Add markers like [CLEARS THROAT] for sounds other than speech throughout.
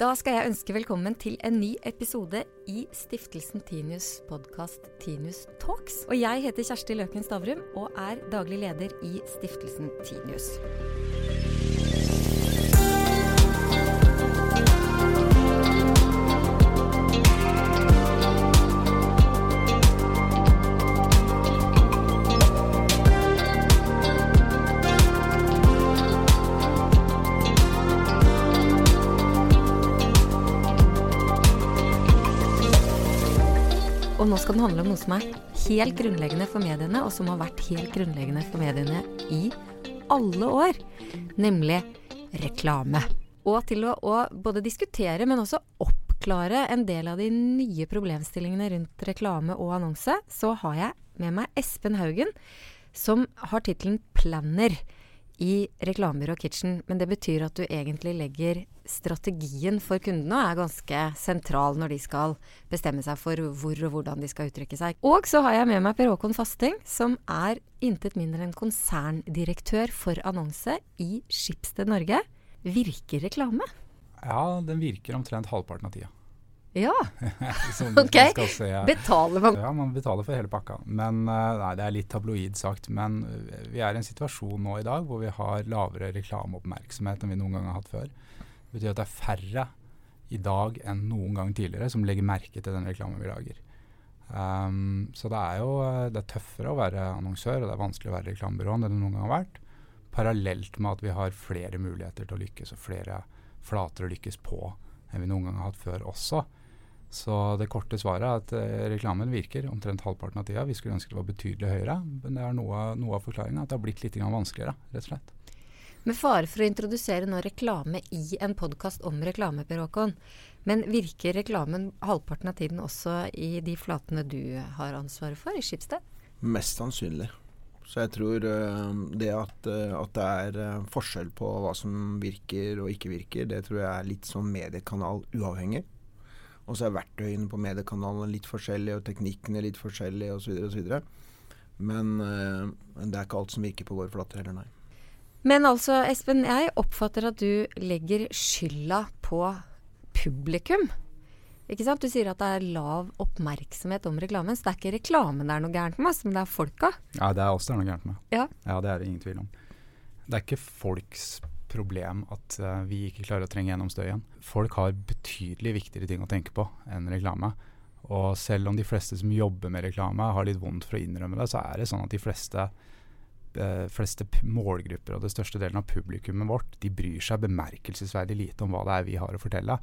Da skal jeg ønske velkommen til en ny episode i Stiftelsen Tinius podkast Tinius Talks. Og jeg heter Kjersti Løken Stavrum og er daglig leder i Stiftelsen Tinius. Og nå handle om noe som er helt grunnleggende for mediene, og som har vært helt grunnleggende for mediene i alle år. Nemlig reklame. Og til å, å både diskutere, men også oppklare en del av de nye problemstillingene rundt reklame og annonse, så har jeg med meg Espen Haugen, som har tittelen Planner i Reklamebyrå Kitchen. Men det betyr at du egentlig legger strategien for kundene og er ganske sentral når de skal bestemme seg for hvor og hvordan de skal uttrykke seg. Og så har jeg med meg Per Håkon Fasting, som er intet mindre enn konserndirektør for annonse i Skipsted Norge. Virker reklame? Ja, den virker omtrent halvparten av tida. Ja. [LAUGHS] Ok. se. Betaler man Ja, man betaler for hele pakka. Men eh, nei, det er litt tabloid sagt. Men eh, vi er i en situasjon nå i dag hvor vi har lavere reklameoppmerksomhet enn vi noen gang har hatt før. Det betyr at det er færre i dag enn noen gang tidligere som legger merke til den reklamen vi lager. Um, så det er jo eh, det er tøffere å være annonsør, og det er vanskelig å være reklamebyrå enn det noen gang har vært. Parallelt med at vi har flere muligheter til å lykkes, og flere flater å lykkes på enn vi noen gang har hatt før også. Så det korte svaret er at eh, reklamen virker omtrent halvparten av tida. Vi skulle ønske det var betydelig høyere, men det er noe, noe av forklaringa at det har blitt litt vanskeligere, rett og slett. Med fare for å introdusere nå reklame i en podkast om reklame, Per Håkon. Men virker reklamen halvparten av tiden også i de flatene du har ansvaret for i Skipsted? Mest sannsynlig. Så jeg tror eh, det at, eh, at det er forskjell på hva som virker og ikke virker, det tror jeg er litt sånn mediekanal uavhengig. Og så er verktøyene på mediekanalene litt forskjellige, og teknikkene litt forskjellige osv. osv. Men eh, det er ikke alt som virker på våre flater heller, nei. Men altså, Espen, jeg oppfatter at du legger skylda på publikum. Ikke sant? Du sier at det er lav oppmerksomhet om reklamen. Så det er ikke reklamen det er noe gærent med, altså, men det er folka. Ja, det er oss det er noe gærent med. Ja. Ja, det er det ingen tvil om. Det er ikke folks problem at uh, vi ikke klarer å trenge gjennom støyen. Folk har betydelig viktigere ting å tenke på enn reklame. Og selv om de fleste som jobber med reklame har litt vondt for å innrømme det, så er det sånn at de fleste, uh, fleste målgrupper og det største delen av publikummet vårt, de bryr seg bemerkelsesverdig lite om hva det er vi har å fortelle.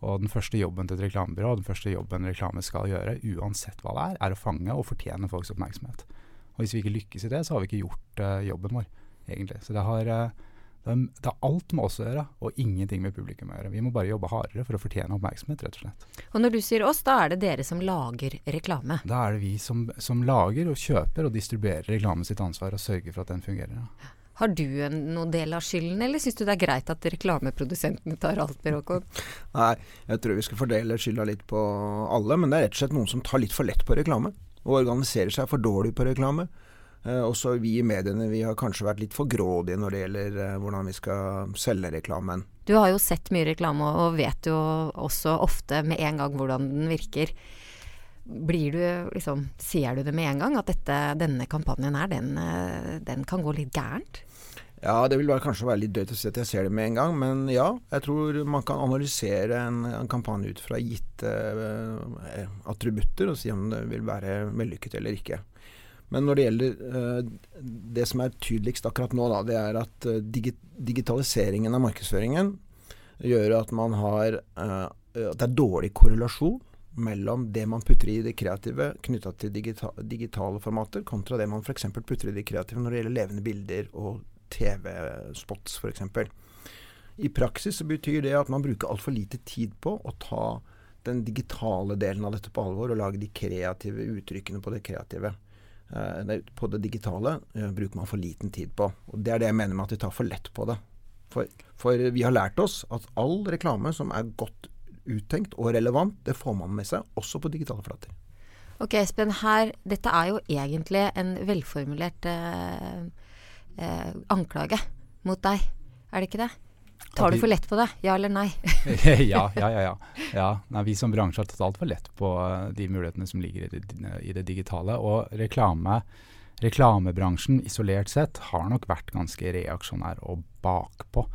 Og den første jobben til et reklamebyrå, den første jobben reklame skal gjøre, uansett hva det er, er å fange og fortjene folks oppmerksomhet. Og hvis vi ikke lykkes i det, så har vi ikke gjort uh, jobben vår, egentlig. Så det har eh, det er, det er alt med oss å gjøre, og ingenting med publikum å gjøre. Vi må bare jobbe hardere for å fortjene oppmerksomhet, rett og slett. Og når du sier oss, da er det dere som lager reklame. Da er det vi som, som lager og kjøper og distribuerer reklame sitt ansvar og sørger for at den fungerer. Ja. Har du en, noen del av skylden, eller syns du det er greit at reklameprodusentene tar alt, Per Håkon? [LAUGHS] Nei, jeg tror vi skal fordele skylda litt på alle, men det er rett og slett noen som tar litt for lett på reklame. Og organiserer seg for dårlig på reklame. Eh, også vi i mediene vi har kanskje vært litt for grådige når det gjelder eh, hvordan vi skal selge reklamen. Du har jo sett mye reklame og vet jo også ofte med en gang hvordan den virker. Blir du liksom Ser du det med en gang at dette, denne kampanjen her, den, eh, den kan gå litt gærent? Ja, det vil være, kanskje være litt drøyt å si at jeg ser det med en gang, men ja. Jeg tror man kan analysere en, en kampanje ut fra gitte uh, attributter og si om det vil være vellykket eller ikke. Men når det gjelder eh, det som er tydeligst akkurat nå, da, det er at eh, digi digitaliseringen av markedsføringen gjør at man har eh, At det er dårlig korrelasjon mellom det man putter i det kreative knytta til digita digitale formater, kontra det man f.eks. putter i det kreative når det gjelder levende bilder og TV-spots f.eks. I praksis så betyr det at man bruker altfor lite tid på å ta den digitale delen av dette på alvor, og lage de kreative uttrykkene på det kreative. Eh, på det digitale eh, bruker man for liten tid på. Og Det er det jeg mener med at vi tar for lett på det. For, for vi har lært oss at all reklame som er godt uttenkt og relevant, det får man med seg, også på digitale flater. Ok, Espen. Her, dette er jo egentlig en velformulert eh, eh, anklage mot deg. Er det ikke det? Tar du for lett på det, ja eller nei? [LAUGHS] ja, ja, ja. ja. ja. Nei, vi som bransje har tatt altfor lett på eh, de mulighetene som ligger i det, i det digitale. Og reklame, reklamebransjen isolert sett har nok vært ganske reaksjonær og bakpå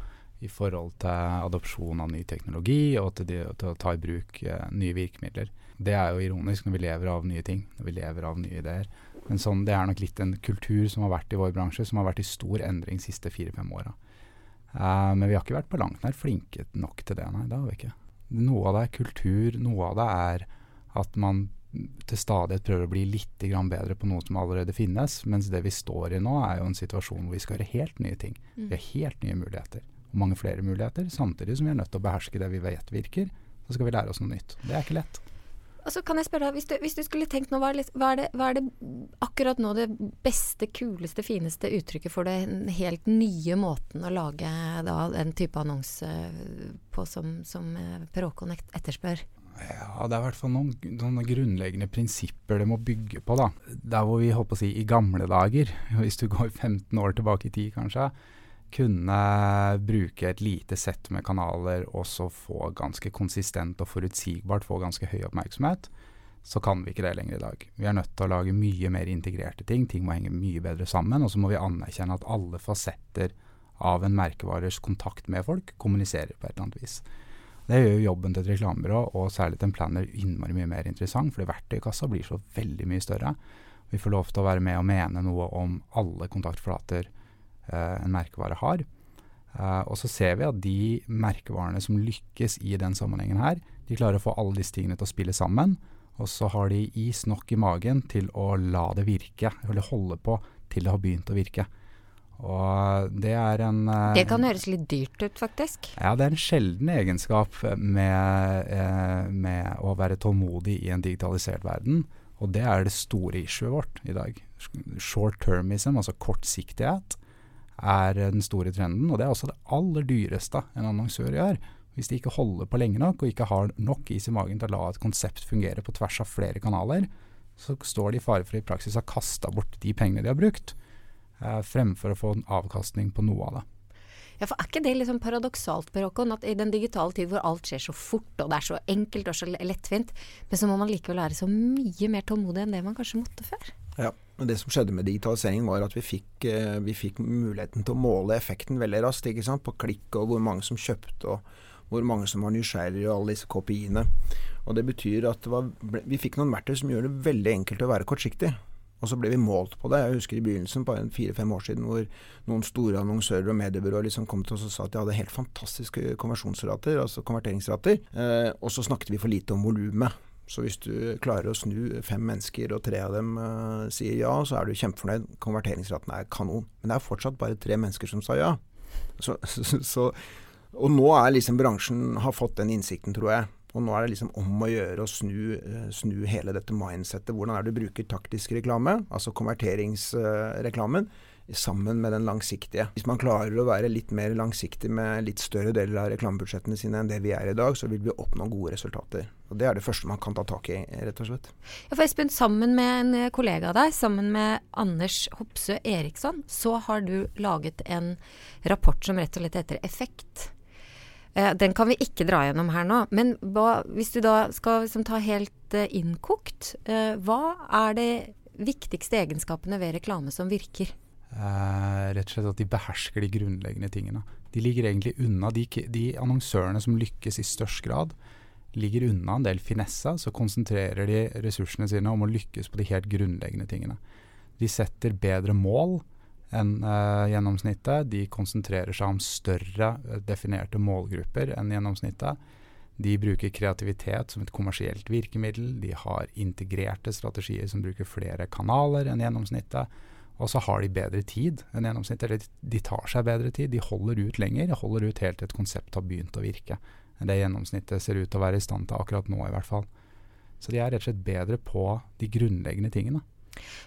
i forhold til adopsjon av ny teknologi og til, de, til å ta i bruk uh, nye virkemidler. Det er jo ironisk når vi lever av nye ting, når vi lever av nye ideer. Men sånn, det er nok litt en kultur som har vært i vår bransje, som har vært i stor endring de siste fire-fem åra. Uh, men vi har ikke vært på langt nær flinke nok til det, nei. Det har vi ikke. Noe av det er kultur, noe av det er at man til stadighet prøver å bli litt bedre på noe som allerede finnes. Mens det vi står i nå, er jo en situasjon hvor vi skal gjøre helt nye ting. Mm. Vi har helt nye muligheter. Og mange flere muligheter. Samtidig som vi er nødt til å beherske det vi vet virker. Så skal vi lære oss noe nytt. Det er ikke lett. Og kan jeg spørre hvis du, hvis du skulle tenkt nå, hva er, hva, det, hva er, det, akkurat nå det beste, kuleste, fineste uttrykket for den helt nye måten å lage da, den type annonse på som, som Per Peråkon etterspør? Ja, det er i hvert fall noen, noen, grunnleggende prinsipper det må bygge på. da. Der hvor vi holdt på å si i gamle dager, [LAUGHS] hvis du går 15 år tilbake i tid kanskje, kunne bruke et lite sett med kanaler og så få ganske konsistent og forutsigbart få ganske høy oppmerksomhet, så kan vi ikke det lenger i dag. Vi er nødt til å lage mye mer integrerte ting. Ting må henge mye bedre sammen. Og så må vi anerkjenne at alle fasetter av en merkevarers kontakt med folk kommuniserer på et eller annet vis. Det gjør jo jobben til et reklamebyrå, og særlig til en planner, innmari mye mer interessant, fordi verktøykassa blir så veldig mye større. Vi får lov til å være med og mene noe om alle kontaktflater en merkevare har. Uh, og så ser vi at de merkevarene som lykkes i den sammenhengen her, de klarer å få alle disse tingene til å spille sammen. Og så har de is nok i magen til å la det virke, eller holde på til det har begynt å virke. Og det er en Det kan høres litt dyrt ut, faktisk? Ja, det er en sjelden egenskap med, med å være tålmodig i en digitalisert verden. Og det er det store issuet vårt i dag. Short termism, altså kortsiktighet er den store trenden. Og det er også det aller dyreste en annonsør gjør. Hvis de ikke holder på lenge nok og ikke har nok is i magen til å la et konsept fungere på tvers av flere kanaler, så står de i fare for i praksis å ha kasta bort de pengene de har brukt, eh, fremfor å få en avkastning på noe av det. Ja, for Er ikke det liksom paradoksalt, Perokon, at i den digitale tid hvor alt skjer så fort, og det er så enkelt og så lettvint, men så må man likevel være så mye mer tålmodig enn det man kanskje måtte før? Ja, men det som skjedde med digitaliseringen var at vi fikk, eh, vi fikk muligheten til å måle effekten veldig raskt. På klikk og hvor mange som kjøpte og hvor mange som var nysgjerrige og alle disse kopiene. Og det betyr at det var, vi fikk noen verktøy som gjør det veldig enkelt å være kortsiktig. Og så ble vi målt på det. Jeg husker i begynnelsen, bare fire-fem år siden, hvor noen store annonsører og mediebyråer liksom kom til oss og sa at de hadde helt fantastiske konversjonsrater, altså konverteringsrater. Eh, og så snakket vi for lite om volumet. Så hvis du klarer å snu fem mennesker, og tre av dem uh, sier ja, så er du kjempefornøyd. Konverteringsraten er kanon. Men det er fortsatt bare tre mennesker som sa ja. Så, så, så, og nå er liksom bransjen har fått den innsikten, tror jeg. Og nå er det liksom om å gjøre å snu, uh, snu hele dette mindsettet. Hvordan er det du bruker taktisk reklame, altså konverteringsreklamen, sammen med den langsiktige. Hvis man klarer å være litt mer langsiktig med litt større deler av reklamebudsjettene sine enn det vi er i dag, så vil vi oppnå gode resultater. Og Det er det første man kan ta tak i, rett og slett. Ja, for Espen, sammen med en kollega av deg, sammen med Anders Hopsø Eriksson, så har du laget en rapport som rett og slett heter Effekt. Eh, den kan vi ikke dra gjennom her nå. Men hva, hvis du da skal liksom, ta helt uh, innkokt, uh, hva er de viktigste egenskapene ved reklame som virker? Eh, rett og slett at de behersker de grunnleggende tingene. De ligger egentlig unna de, de, annonsørene som lykkes i størst grad. Ligger unna en del finesse, så konsentrerer de ressursene sine om å lykkes på de helt grunnleggende tingene. De setter bedre mål enn uh, gjennomsnittet. De konsentrerer seg om større eh, definerte målgrupper enn gjennomsnittet. De bruker kreativitet som et kommersielt virkemiddel. De har integrerte strategier som bruker flere kanaler enn gjennomsnittet. Og så har de bedre tid enn gjennomsnittet. Eller de tar seg bedre tid. De holder ut lenger. De holder ut helt til et konsept har begynt å virke. Enn det gjennomsnittet ser ut til å være i stand til akkurat nå, i hvert fall. Så de er rett og slett bedre på de grunnleggende tingene.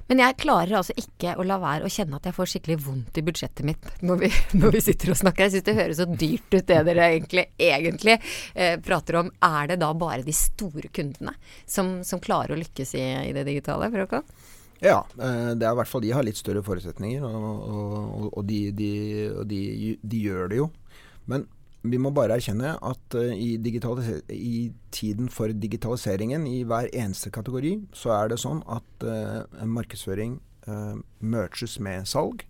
Men jeg klarer altså ikke å la være å kjenne at jeg får skikkelig vondt i budsjettet mitt når vi, [LAUGHS] når vi sitter og snakker. Jeg syns det høres så dyrt ut det dere egentlig, egentlig eh, prater om. Er det da bare de store kundene som, som klarer å lykkes i, i det digitale? Frøken? Ja, eh, det er i hvert fall de har litt større forutsetninger, og, og, og, de, de, og de, de, gjør det jo. Men Vi må bare erkjenne at uh, i, i, tiden for digitaliseringen i hver eneste kategori, så er det sånn at uh, markedsføring uh, merges med salg.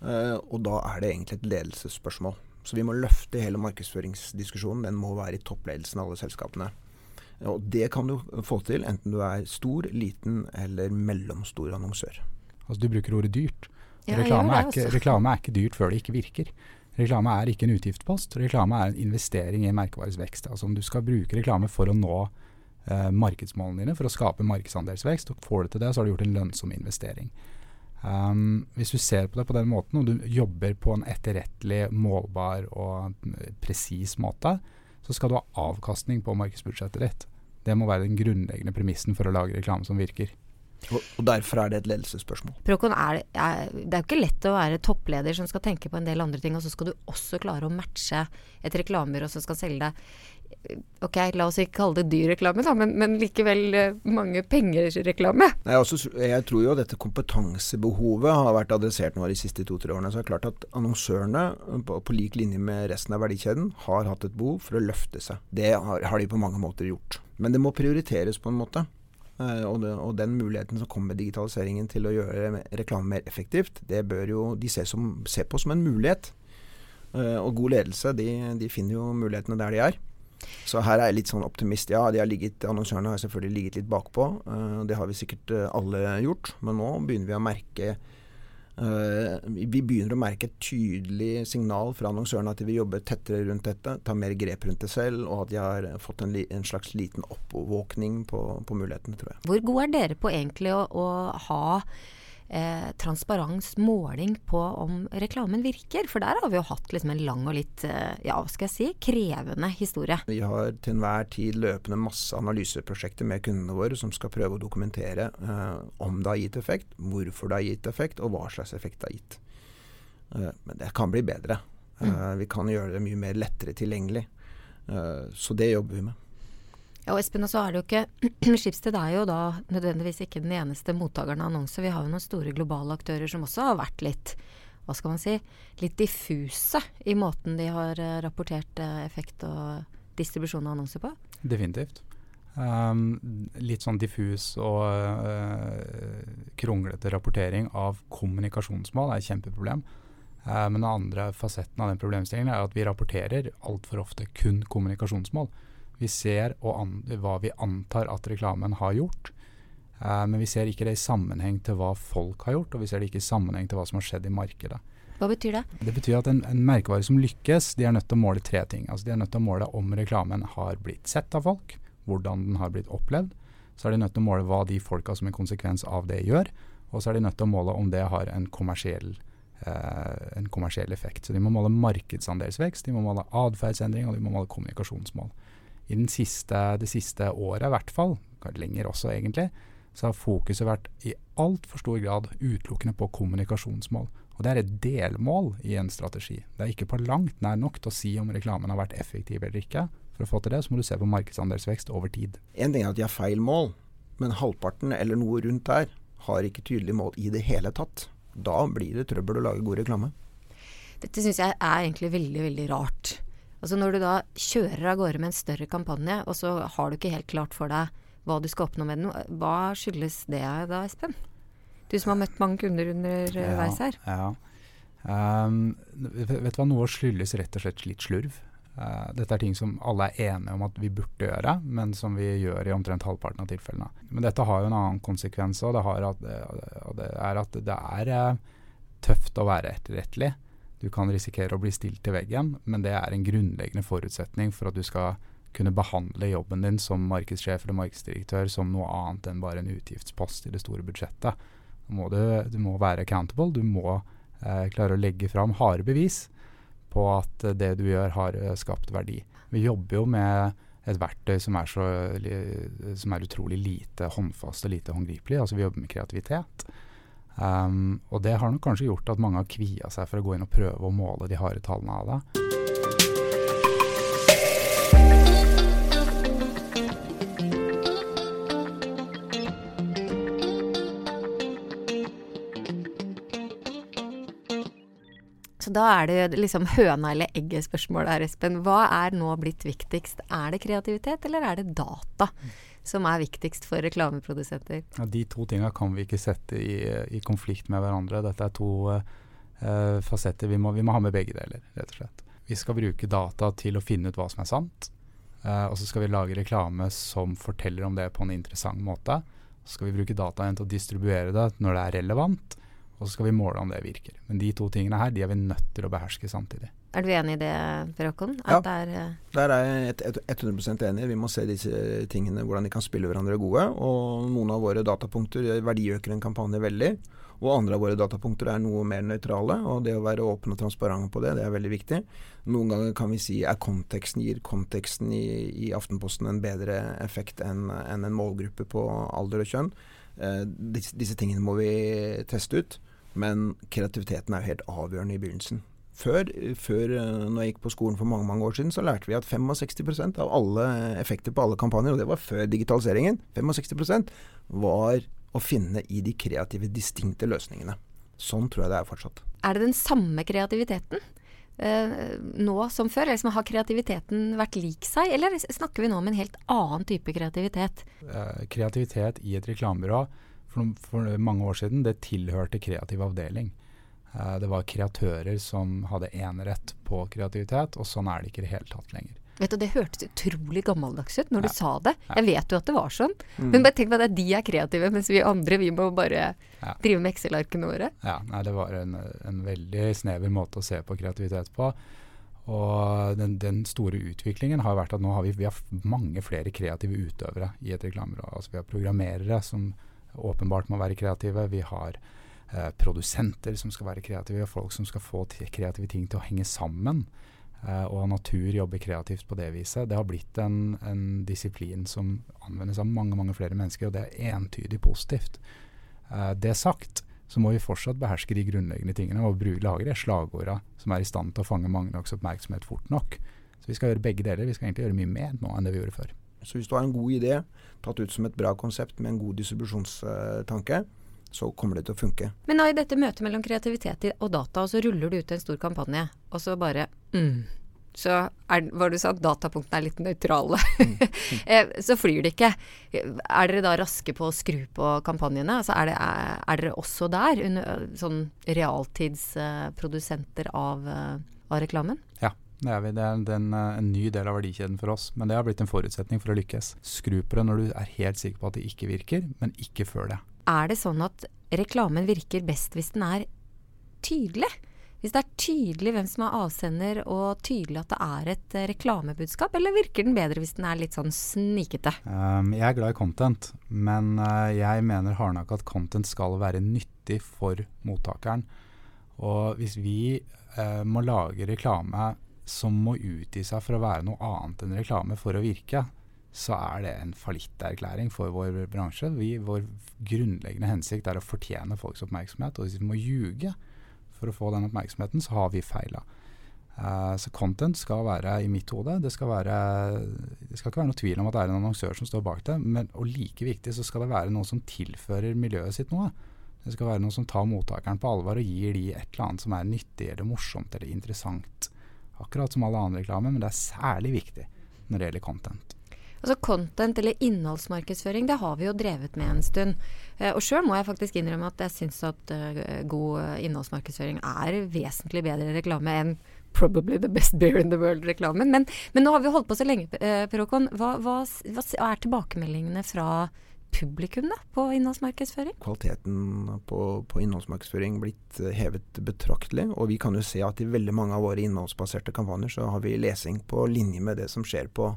og da er det egentlig et ledelsesspørsmål. Så vi må løfte hele markedsføringsdiskusjonen. Den må være i toppledelsen av alle selskapene. Og det kan du få til enten du er stor, liten eller mellomstor annonsør. Altså Du bruker ordet dyrt. Ja, reklame, er ikke, reklame, er ikke, dyrt før det ikke virker. Reklame er ikke en utgiftspost. Reklame er en investering i merkevares vekst. Altså om du skal bruke reklame for å nå eh, markedsmålene dine, for å skape markedsandelsvekst, og får du til det, så har du gjort en lønnsom investering. Um, hvis du ser på det på den måten, og du jobber på en etterrettelig, målbar og presis måte, så skal du ha avkastning på markedsbudsjettet ditt. Det må være den grunnleggende premissen for å lage reklame som virker. Og, derfor er det et ledelsesspørsmål. Prokon, er, er, det er jo ikke lett å være toppleder som skal tenke på en del andre ting, og så skal du også klare å matche et reklamebyrå som skal selge deg Ok, la oss ikke kalle det dyr reklame, da, men, men likevel eh, mange penger-reklame. Jeg, jeg, tror jo dette kompetansebehovet har vært adressert nå de siste to-tre årene. Så det er klart at annonsørene, på, på, lik linje med resten av verdikjeden, har hatt et behov for å løfte seg. Det har, har de på mange måter gjort. Men det må prioriteres på en måte. Eh, og, det, og, den muligheten som kommer med digitaliseringen til å gjøre reklame mer effektivt, det bør jo de se, som, se på som en mulighet. Uh, og god ledelse, de, de, finner jo mulighetene der de er. Så her er jeg litt sånn optimist. Ja, har ligget, annonsørene har selvfølgelig ligget litt bakpå. Uh, det har vi sikkert alle gjort. Men nå begynner vi å merke vi begynner å merke et tydelig signal fra annonsørene at de vil jobbe tettere rundt dette, ta mer grep rundt det selv, og at de har fått en, en slags liten oppvåkning på, på, mulighetene, tror jeg. Hvor gode er dere på egentlig å, å ha eh, transparens, måling på om reklamen virker? For der har vi jo hatt liksom en lang og litt, eh, ja hva skal jeg si, krevende historie. Vi har til enhver tid løpende masse analyseprosjekter med kundene våre som skal prøve å dokumentere eh, om det har gitt effekt, hvorfor det har gitt effekt, og hva slags effekt det har gitt. Eh, men det kan bli bedre. Mm. Eh, vi kan gjøre det mye mer lettere tilgjengelig. Eh, så det jobber vi med. Ja, og Espen, så er det jo ikke [CLEARS THROAT] Schibsted er jo da nødvendigvis ikke den eneste mottakeren av annonser. Vi har jo noen store globale aktører som også har vært litt hva skal man si, litt diffuse i måten de har eh, rapportert eh, effekt og distribusjon av annonser på? Definitivt. Um, litt sånn diffus og uh, kronglete rapportering av kommunikasjonsmål er et kjempeproblem. Uh, men den andre fasetten av den problemstillingen er at vi rapporterer altfor ofte kun kommunikasjonsmål. Vi ser hva vi antar at reklamen har gjort, uh, men vi ser ikke det i sammenheng til hva folk har gjort, og vi ser det ikke i sammenheng til hva som har skjedd i markedet. Hva betyr det? Det betyr at en, en merkevare som lykkes, de er nødt til å måle tre ting. Altså De er nødt til å måle om reklamen har blitt sett av folk, hvordan den har blitt opplevd. Så er de nødt til å måle hva de folka som en konsekvens av det gjør. Og så er de nødt til å måle om det har en kommersiell, eh, en kommersiell effekt. Så de må måle markedsandelsvekst, de må måle atferdsendring og de må måle kommunikasjonsmål i siste, det siste året i hvert fall, lenger også egentlig, så har fokuset vært i altfor stor grad utelukkende på kommunikasjonsmål. Og det er et delmål i en strategi. Det er ikke på langt nær nok til å si om reklamen har vært effektiv eller ikke. For å få til det, så må du se på markedsandelsvekst over tid. En ting er at de har feil mål, men halvparten eller noe rundt der har ikke tydelig mål i det hele tatt. Da blir det trøbbel å lage god reklame. Dette syns jeg er egentlig veldig, veldig rart. Altså Når du da kjører av gårde med en større kampanje, og så har du ikke helt klart for deg hva du skal oppnå med den, hva skyldes det da, Espen? Du som har møtt mange kunder underveis her. Ja. Um, vet du hva, noe skyldes rett og slett litt slurv. Uh, dette er ting som alle er enige om at vi burde gjøre, men som vi gjør i omtrent halvparten av tilfellene. Men dette har jo en annen konsekvens òg. Det, det, er at det er tøft å være etterrettelig. Du kan risikere å bli stilt til veggen, men det er en grunnleggende forutsetning for at du skal kunne behandle jobben din som markedssjef eller markedsdirektør som noe annet enn bare en utgiftspost i det store budsjettet. Må du, du, må være accountable. Du må eh, klare å legge fram harde bevis på at det du gjør, har eh, skapt verdi. Vi jobber jo med et verktøy som er, så, som er utrolig lite håndfast og lite håndgripelig. Altså vi jobber med kreativitet. Um, og det har nok kanskje gjort at mange har kvia seg for å gå inn og prøve å måle de harde tallene av det. Så da er det liksom høna eller egget-spørsmålet her, Espen. Hva er nå blitt viktigst? Er det kreativitet, eller er det data som er viktigst for reklameprodusenter? Ja, de to tinga kan vi ikke sette i, i, konflikt med hverandre. Dette er to uh, fasetter. Vi må, vi må ha med begge deler, rett og slett. Vi skal bruke data til å finne ut hva som er sant. Uh, og så skal vi lage reklame som forteller om det på en interessant måte. Så skal vi bruke dataen til å distribuere det når det er relevant og så skal vi måle om det virker. Men de to tingene her, de er vi nødt til å beherske samtidig. Er du enig i det, Per Håkon? Ja, er, uh... der er jeg 100% enig. Vi må se disse tingene, hvordan de kan spille hverandre gode. Og noen av våre datapunkter verdiøker en kampanje veldig. Og andre av våre datapunkter er noe mer nøytrale. Og det å være åpen og transparent på det, det er veldig viktig. Noen ganger kan vi si er konteksten, gir konteksten i, i Aftenposten en bedre effekt enn en, en målgruppe på alder og kjønn. Eh, disse, disse tingene må vi teste ut. Men kreativiteten er jo helt avgjørende i begynnelsen. Før, før eh, når jeg gikk på skolen for mange mange år siden, så lærte vi at 65% av alle effekter på alle kampanjer, og det var før digitaliseringen, 65% var å finne i de kreative, distinkte løsningene. Sånn tror jeg det er fortsatt. Er det den samme kreativiteten eh, nå som før? Liksom, har kreativiteten vært lik seg, eller snakker vi nå om en helt annen type kreativitet? Eh, kreativitet i et reklamebyrå for, for, mange år siden, det tilhørte kreativ avdeling. Uh, det var kreatører som hadde enerett på kreativitet, og sånn er det ikke i det hele tatt lenger. Vet du, Det hørtes utrolig gammeldags ut når ja. du sa det. Jeg vet jo at det var sånn. Mm. Men bare tenk på at de er kreative, mens vi andre vi må bare ja. drive med Excel-arkene våre. Ja, nei, Det var en, en, veldig snever måte å se på kreativitet på. Og den, den, store utviklingen har vært at nå har vi, vi har mange flere kreative utøvere i et reklamebyrå. Altså vi har programmerere som åpenbart må være kreative. Vi har eh, produsenter som skal være kreative. og folk som skal få kreative ting til å henge sammen. Eh, og natur jobber kreativt på det viset. Det har blitt en, en, disiplin som anvendes av mange mange flere mennesker, og det er entydig positivt. Eh, det sagt så må vi fortsatt beherske de grunnleggende tingene og lage de slagorda som er i stand til å fange mange nok oppmerksomhet fort nok. Så vi skal gjøre begge deler. Vi skal egentlig gjøre mye mer nå enn det vi gjorde før. Så hvis du har en god idé, tatt ut som et bra konsept med en god distribusjonstanke, så kommer det til å funke. Men da i dette møtet mellom kreativitet og data, og så ruller du ut en stor kampanje, og så bare mm, så er, var det sånn at datapunktene er litt nøytrale. Mm. [LAUGHS] Eh, så flyr det ikke. Er dere da raske på å skru på kampanjene? Altså er, det, er, er, dere også der, under, sånn realtidsprodusenter av, av reklamen? Ja. Det er, vi. Det er en, en, en, ny del av verdikjeden for oss, men det har blitt en forutsetning for å lykkes. Skru på det når du er helt sikker på at det ikke virker, men ikke før det. Er det sånn at reklamen virker best hvis den er tydelig? Hvis det er tydelig hvem som er avsender, og tydelig at det er et uh, reklamebudskap, eller virker den bedre hvis den er litt sånn snikete? Um, jeg er glad i content, men uh, jeg mener hardnakka at content skal være nyttig for mottakeren. Og hvis vi uh, må lage reklame som må utgi seg for å være noe annet enn reklame for å virke, så er det en fallitterklæring for vår bransje. Vi, vår grunnleggende hensikt er å fortjene folks oppmerksomhet. Og hvis vi må ljuge for å få den oppmerksomheten, så har vi feila. Uh, så content skal være i mitt hode. Det skal, være, det skal ikke være noe tvil om at det er en annonsør som står bak det. Men, og like viktig så skal det være noe som tilfører miljøet sitt noe. Det skal være noe som tar mottakeren på alvor og gir de et eller annet som er nyttig eller morsomt eller interessant akkurat som all annen reklame, men det er særlig viktig når det gjelder content. Altså Content eller innholdsmarkedsføring, det har vi jo drevet med en stund. Eh, og sjøl må jeg faktisk innrømme at jeg syns at uh, god innholdsmarkedsføring er vesentlig bedre reklame enn 'probably the best beer in the world'-reklamen. Men, men, nå har vi holdt på så lenge, uh, Per Håkon. Hva, hva, hva, er tilbakemeldingene fra publikum da, på innholdsmarkedsføring? Kvaliteten på, på, innholdsmarkedsføring blitt eh, hevet betraktelig. Og vi kan jo se at i veldig mange av våre innholdsbaserte kampanjer så har vi lesing på linje med det som skjer på,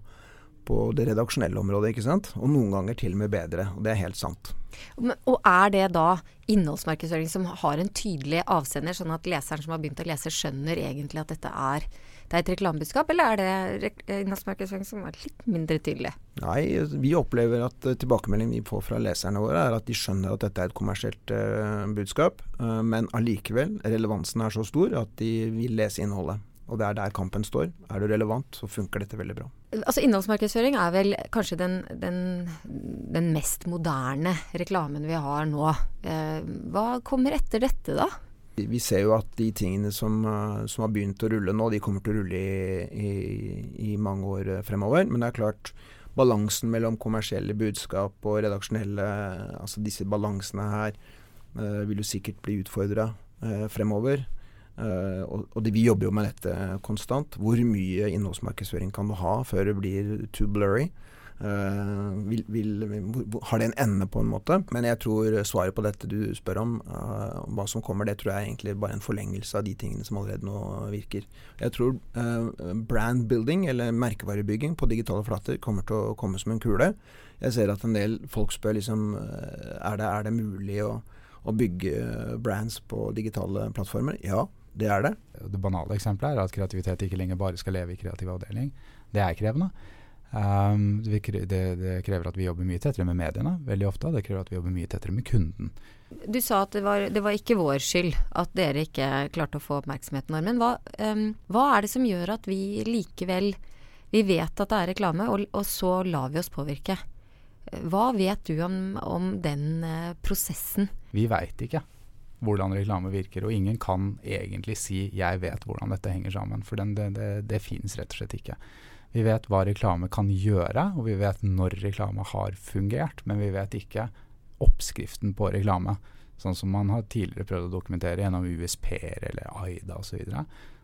på det redaksjonelle området. ikke sant? Og noen ganger til og med bedre. Og det er helt sant. Og er det da innholdsmarkedsføring som har en tydelig avsender, sånn at leseren som har begynt å lese, skjønner egentlig at dette er det er et reklamebudskap, eller er det innholdsmarkedsføring som er litt mindre tydelig? Nei, vi opplever at uh, tilbakemeldingen vi får fra leserne våre, er at de skjønner at dette er et kommersielt uh, budskap, uh, men allikevel, relevansen er så stor at de vil lese innholdet. Og det er der kampen står. Er du relevant, så funker dette veldig bra. Altså Innholdsmarkedsføring er vel kanskje den, den, den mest moderne reklamen vi har nå. hva kommer etter dette, da? Vi ser jo at de tingene som, eh, som, har begynt å rulle nå, de kommer til å rulle i, i, i mange år eh, fremover. Men det er klart, balansen mellom kommersielle budskap og redaksjonelle Altså disse balansene her uh, vil jo sikkert bli utfordra uh, fremover. Uh, og, og det, vi jobber jo med dette konstant. Hvor mye innholdsmarkedsføring kan du ha før det blir too blurry? Uh, vil, vil, har det en ende, på en måte? Men jeg tror svaret på dette du spør om, uh, hva som kommer, det tror jeg egentlig bare en forlengelse av de tingene som allerede nå virker. Jeg tror uh, brand building, eller merkevarebygging på digitale flater, kommer til å komme som en kule. Jeg ser at en del folk spør liksom er det, er det mulig å, å bygge brands på digitale plattformer. Ja, det er det. Det banale eksempelet er at kreativitet ikke lenger bare skal leve i kreativ avdeling. Det er krevende. Um, det, det, det, krever at vi jobber mye tettere med mediene veldig ofte. Det krever at vi jobber mye tettere med kunden. Du sa at det var, det var ikke vår skyld at dere ikke klarte å få oppmerksomheten vår. Men hva, um, hva, er det som gjør at vi likevel Vi vet at det er reklame, og, og så lar vi oss påvirke. Hva vet du om, om den uh, prosessen? Vi veit ikke hvordan reklame virker, og ingen kan egentlig si 'jeg vet hvordan dette henger sammen', for den, det, det, det fins rett og slett ikke. Vi vet hva reklame kan gjøre, og vi vet når reklame har fungert, men vi vet ikke oppskriften på reklame. Sånn som man har tidligere prøvd å dokumentere gjennom USP-er eller AIDA osv.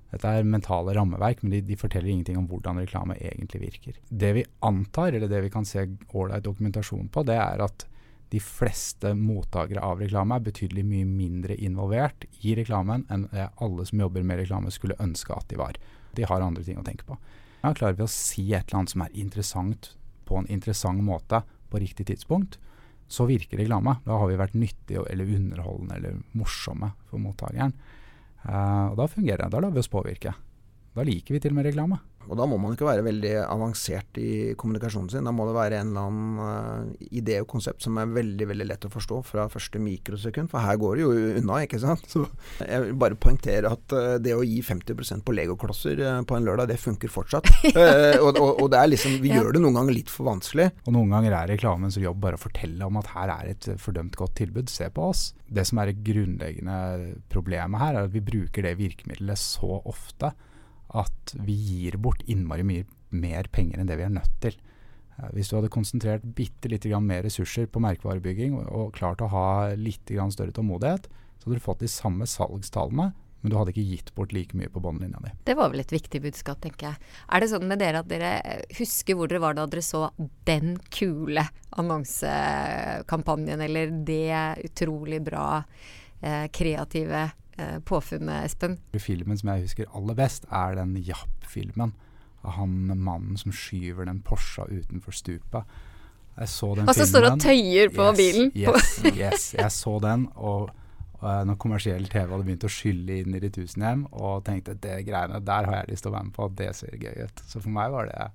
Dette er mentale rammeverk, men de, de, forteller ingenting om hvordan reklame egentlig virker. Det vi antar, eller det vi kan se ålreit dokumentasjon på, det er at de fleste mottakere av reklame er betydelig mye mindre involvert i reklamen enn alle som jobber med reklame skulle ønske at de var. De har andre ting å tenke på. Ja, klarer vi å si et eller annet som er interessant på en interessant måte på riktig tidspunkt, så virker reklame. Da har vi vært nyttige eller underholdende eller morsomme for mottakeren. Uh, og da fungerer det. Da lar vi oss påvirke. Da liker vi til og med reklame. Og da må man ikke være veldig avansert i kommunikasjonen sin. Da må det være en eller annen uh, idé og konsept som er veldig veldig lett å forstå fra første mikrosekund. For her går det jo unna, ikke sant. Så jeg vil bare poengtere at uh, det å gi 50% på legoklosser uh, på en lørdag, det funker fortsatt. [LAUGHS] og, og, og, det er liksom Vi ja. gjør det noen ganger litt for vanskelig. Og noen ganger er reklamens jobb bare å fortelle om at her er et fordømt godt tilbud. Se på oss. Det som er det grunnleggende problemet her, er at vi bruker det virkemidlet så ofte at vi gir bort innmari mye mer penger enn det vi er nødt til. Eh, hvis du hadde konsentrert bitte litt mer ressurser på merkevarebygging og, klart å ha litt større tålmodighet, så hadde du fått de samme salgstallene, men du hadde ikke gitt bort like mye på båndlinja di. Det var vel et viktig budskap, tenker jeg. Er det sånn med dere at dere husker hvor dere var da dere så den kule annonsekampanjen, eller det utrolig bra eh, kreative Eh, påfunnet, Espen? Filmen som jeg husker aller best, er den Japp-filmen. Av han mannen som skyver den Porscha utenfor stupet. Jeg så den og så står og tøyer på yes, bilen. Yes, yes. Jeg så den, og uh, når kommersiell TV hadde begynt å skylle inn i de tusen hjem, og tenkte det greiene der har jeg lyst til å være med på, det ser gøy ut. Så for meg var det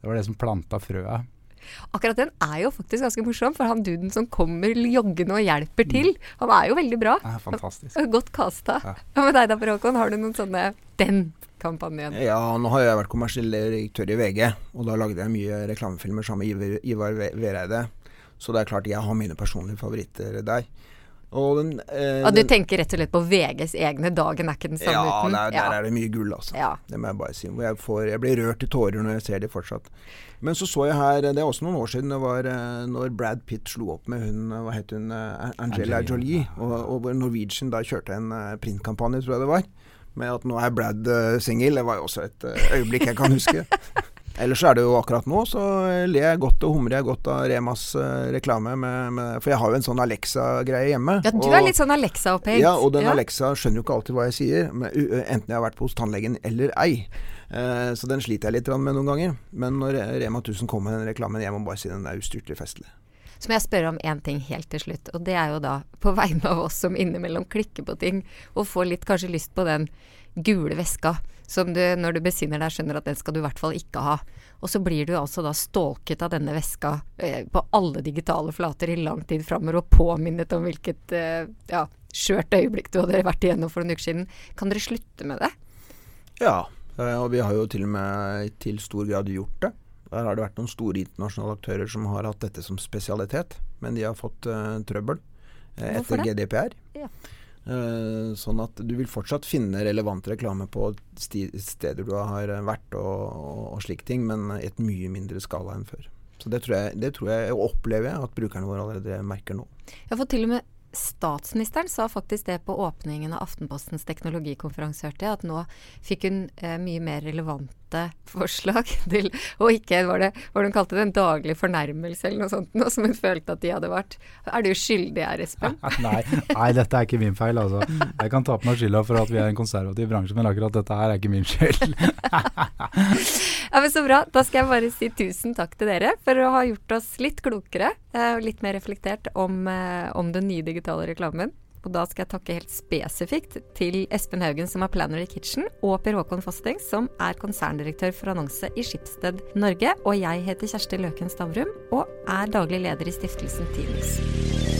det, var det som planta frøet. Akkurat den er jo faktisk ganske morsom, for han duden som kommer joggende og hjelper til, mm. han er jo veldig bra. Ja, fantastisk. Godt casta. Ja. Hva med deg da, Per Håkon? Har du noen sånne den kampanjen? Ja, nå har jeg vært kommersiell direktør i VG, og da lagde jeg mye reklamefilmer sammen med Ivar Vereide. Så det er klart jeg har mine personlige favoritter der. Og, den, eh, og du tenker rett og slett på VGs egne 'Dagen er ikke den samme ja, uten'? Der, ja, der er det mye gull, altså. Ja. Det må jeg bare si. Jeg, får, jeg, blir rørt i tårer når jeg ser de fortsatt. Men så så jeg her, det er også noen år siden, det var uh, når Brad Pitt slo opp med hun, hva het hun, uh, Angela Jolie. Og, og, Norwegian da kjørte en printkampanje, tror jeg det var. Med at nå er Brad uh, singel. Det var jo også et øyeblikk jeg kan huske. [LAUGHS] Ellers er det jo akkurat nå, så ler jeg godt og humrer jeg godt av Remas uh, reklame. Med, med, for jeg har jo en sånn Alexa-greie hjemme. Ja, du og, er litt sånn Alexa-opphengt. Ja, og den ja. Alexa skjønner jo ikke alltid hva jeg sier, enten jeg har vært hos tannlegen eller ei. Uh, så den sliter jeg litt med noen ganger. Men når Rema 1000 kommer med den reklamen, jeg må bare si den er ustyrtelig festlig. Så må jeg spørre om én ting helt til slutt, og det er jo da på vegne av oss som innimellom klikker på ting og får litt kanskje lyst på den gule veska som du, når du besinner deg, skjønner at den skal du i hvert fall ikke ha. Og så blir du altså da stalket av denne veska eh, på alle digitale flater i lang tid framover, og påminnet om hvilket eh, ja, skjørt øyeblikk du hadde vært igjennom for noen uker siden. Kan dere slutte med det? Ja, eh, og vi har jo til og med til stor grad gjort det. Der har det vært noen store internasjonale aktører som har hatt dette som spesialitet, men de har fått uh, trøbbel uh, etter GDPR. Ja. Eh, sånn at du vil fortsatt finne relevant reklame på steder du har vært og, og, slike ting, men i et mye mindre skala enn før. Så det tror jeg, det tror jeg opplever at brukerne våre allerede merker nå. Ja, for til og med Statsministeren sa faktisk det på åpningen av Aftenpostens teknologikonferanse, hørte jeg, at nå fikk hun eh, mye mer relevante forslag til Og ikke var det hva hun kalte det, en daglig fornærmelse eller noe sånt, noe som hun følte at de hadde vært. Er du skyldig her, Espen? [LAUGHS] nei, nei, dette er ikke min feil, altså. Jeg kan ta på meg skylda for at vi er en konservativ bransje, men akkurat dette her er ikke min skyld. [LAUGHS] ja, men Så bra. Da skal jeg bare si tusen takk til dere for å ha gjort oss litt klokere eh, og litt mer reflektert om, eh, om den nye digitale reklamen. Og da skal jeg takke helt spesifikt til Espen Haugen, som er planner i Kitchen, og Per Håkon Fasting, som er konserndirektør for annonse i Skipsted Norge. Og jeg heter Kjersti Løken Stavrum og er daglig leder i stiftelsen Tinus.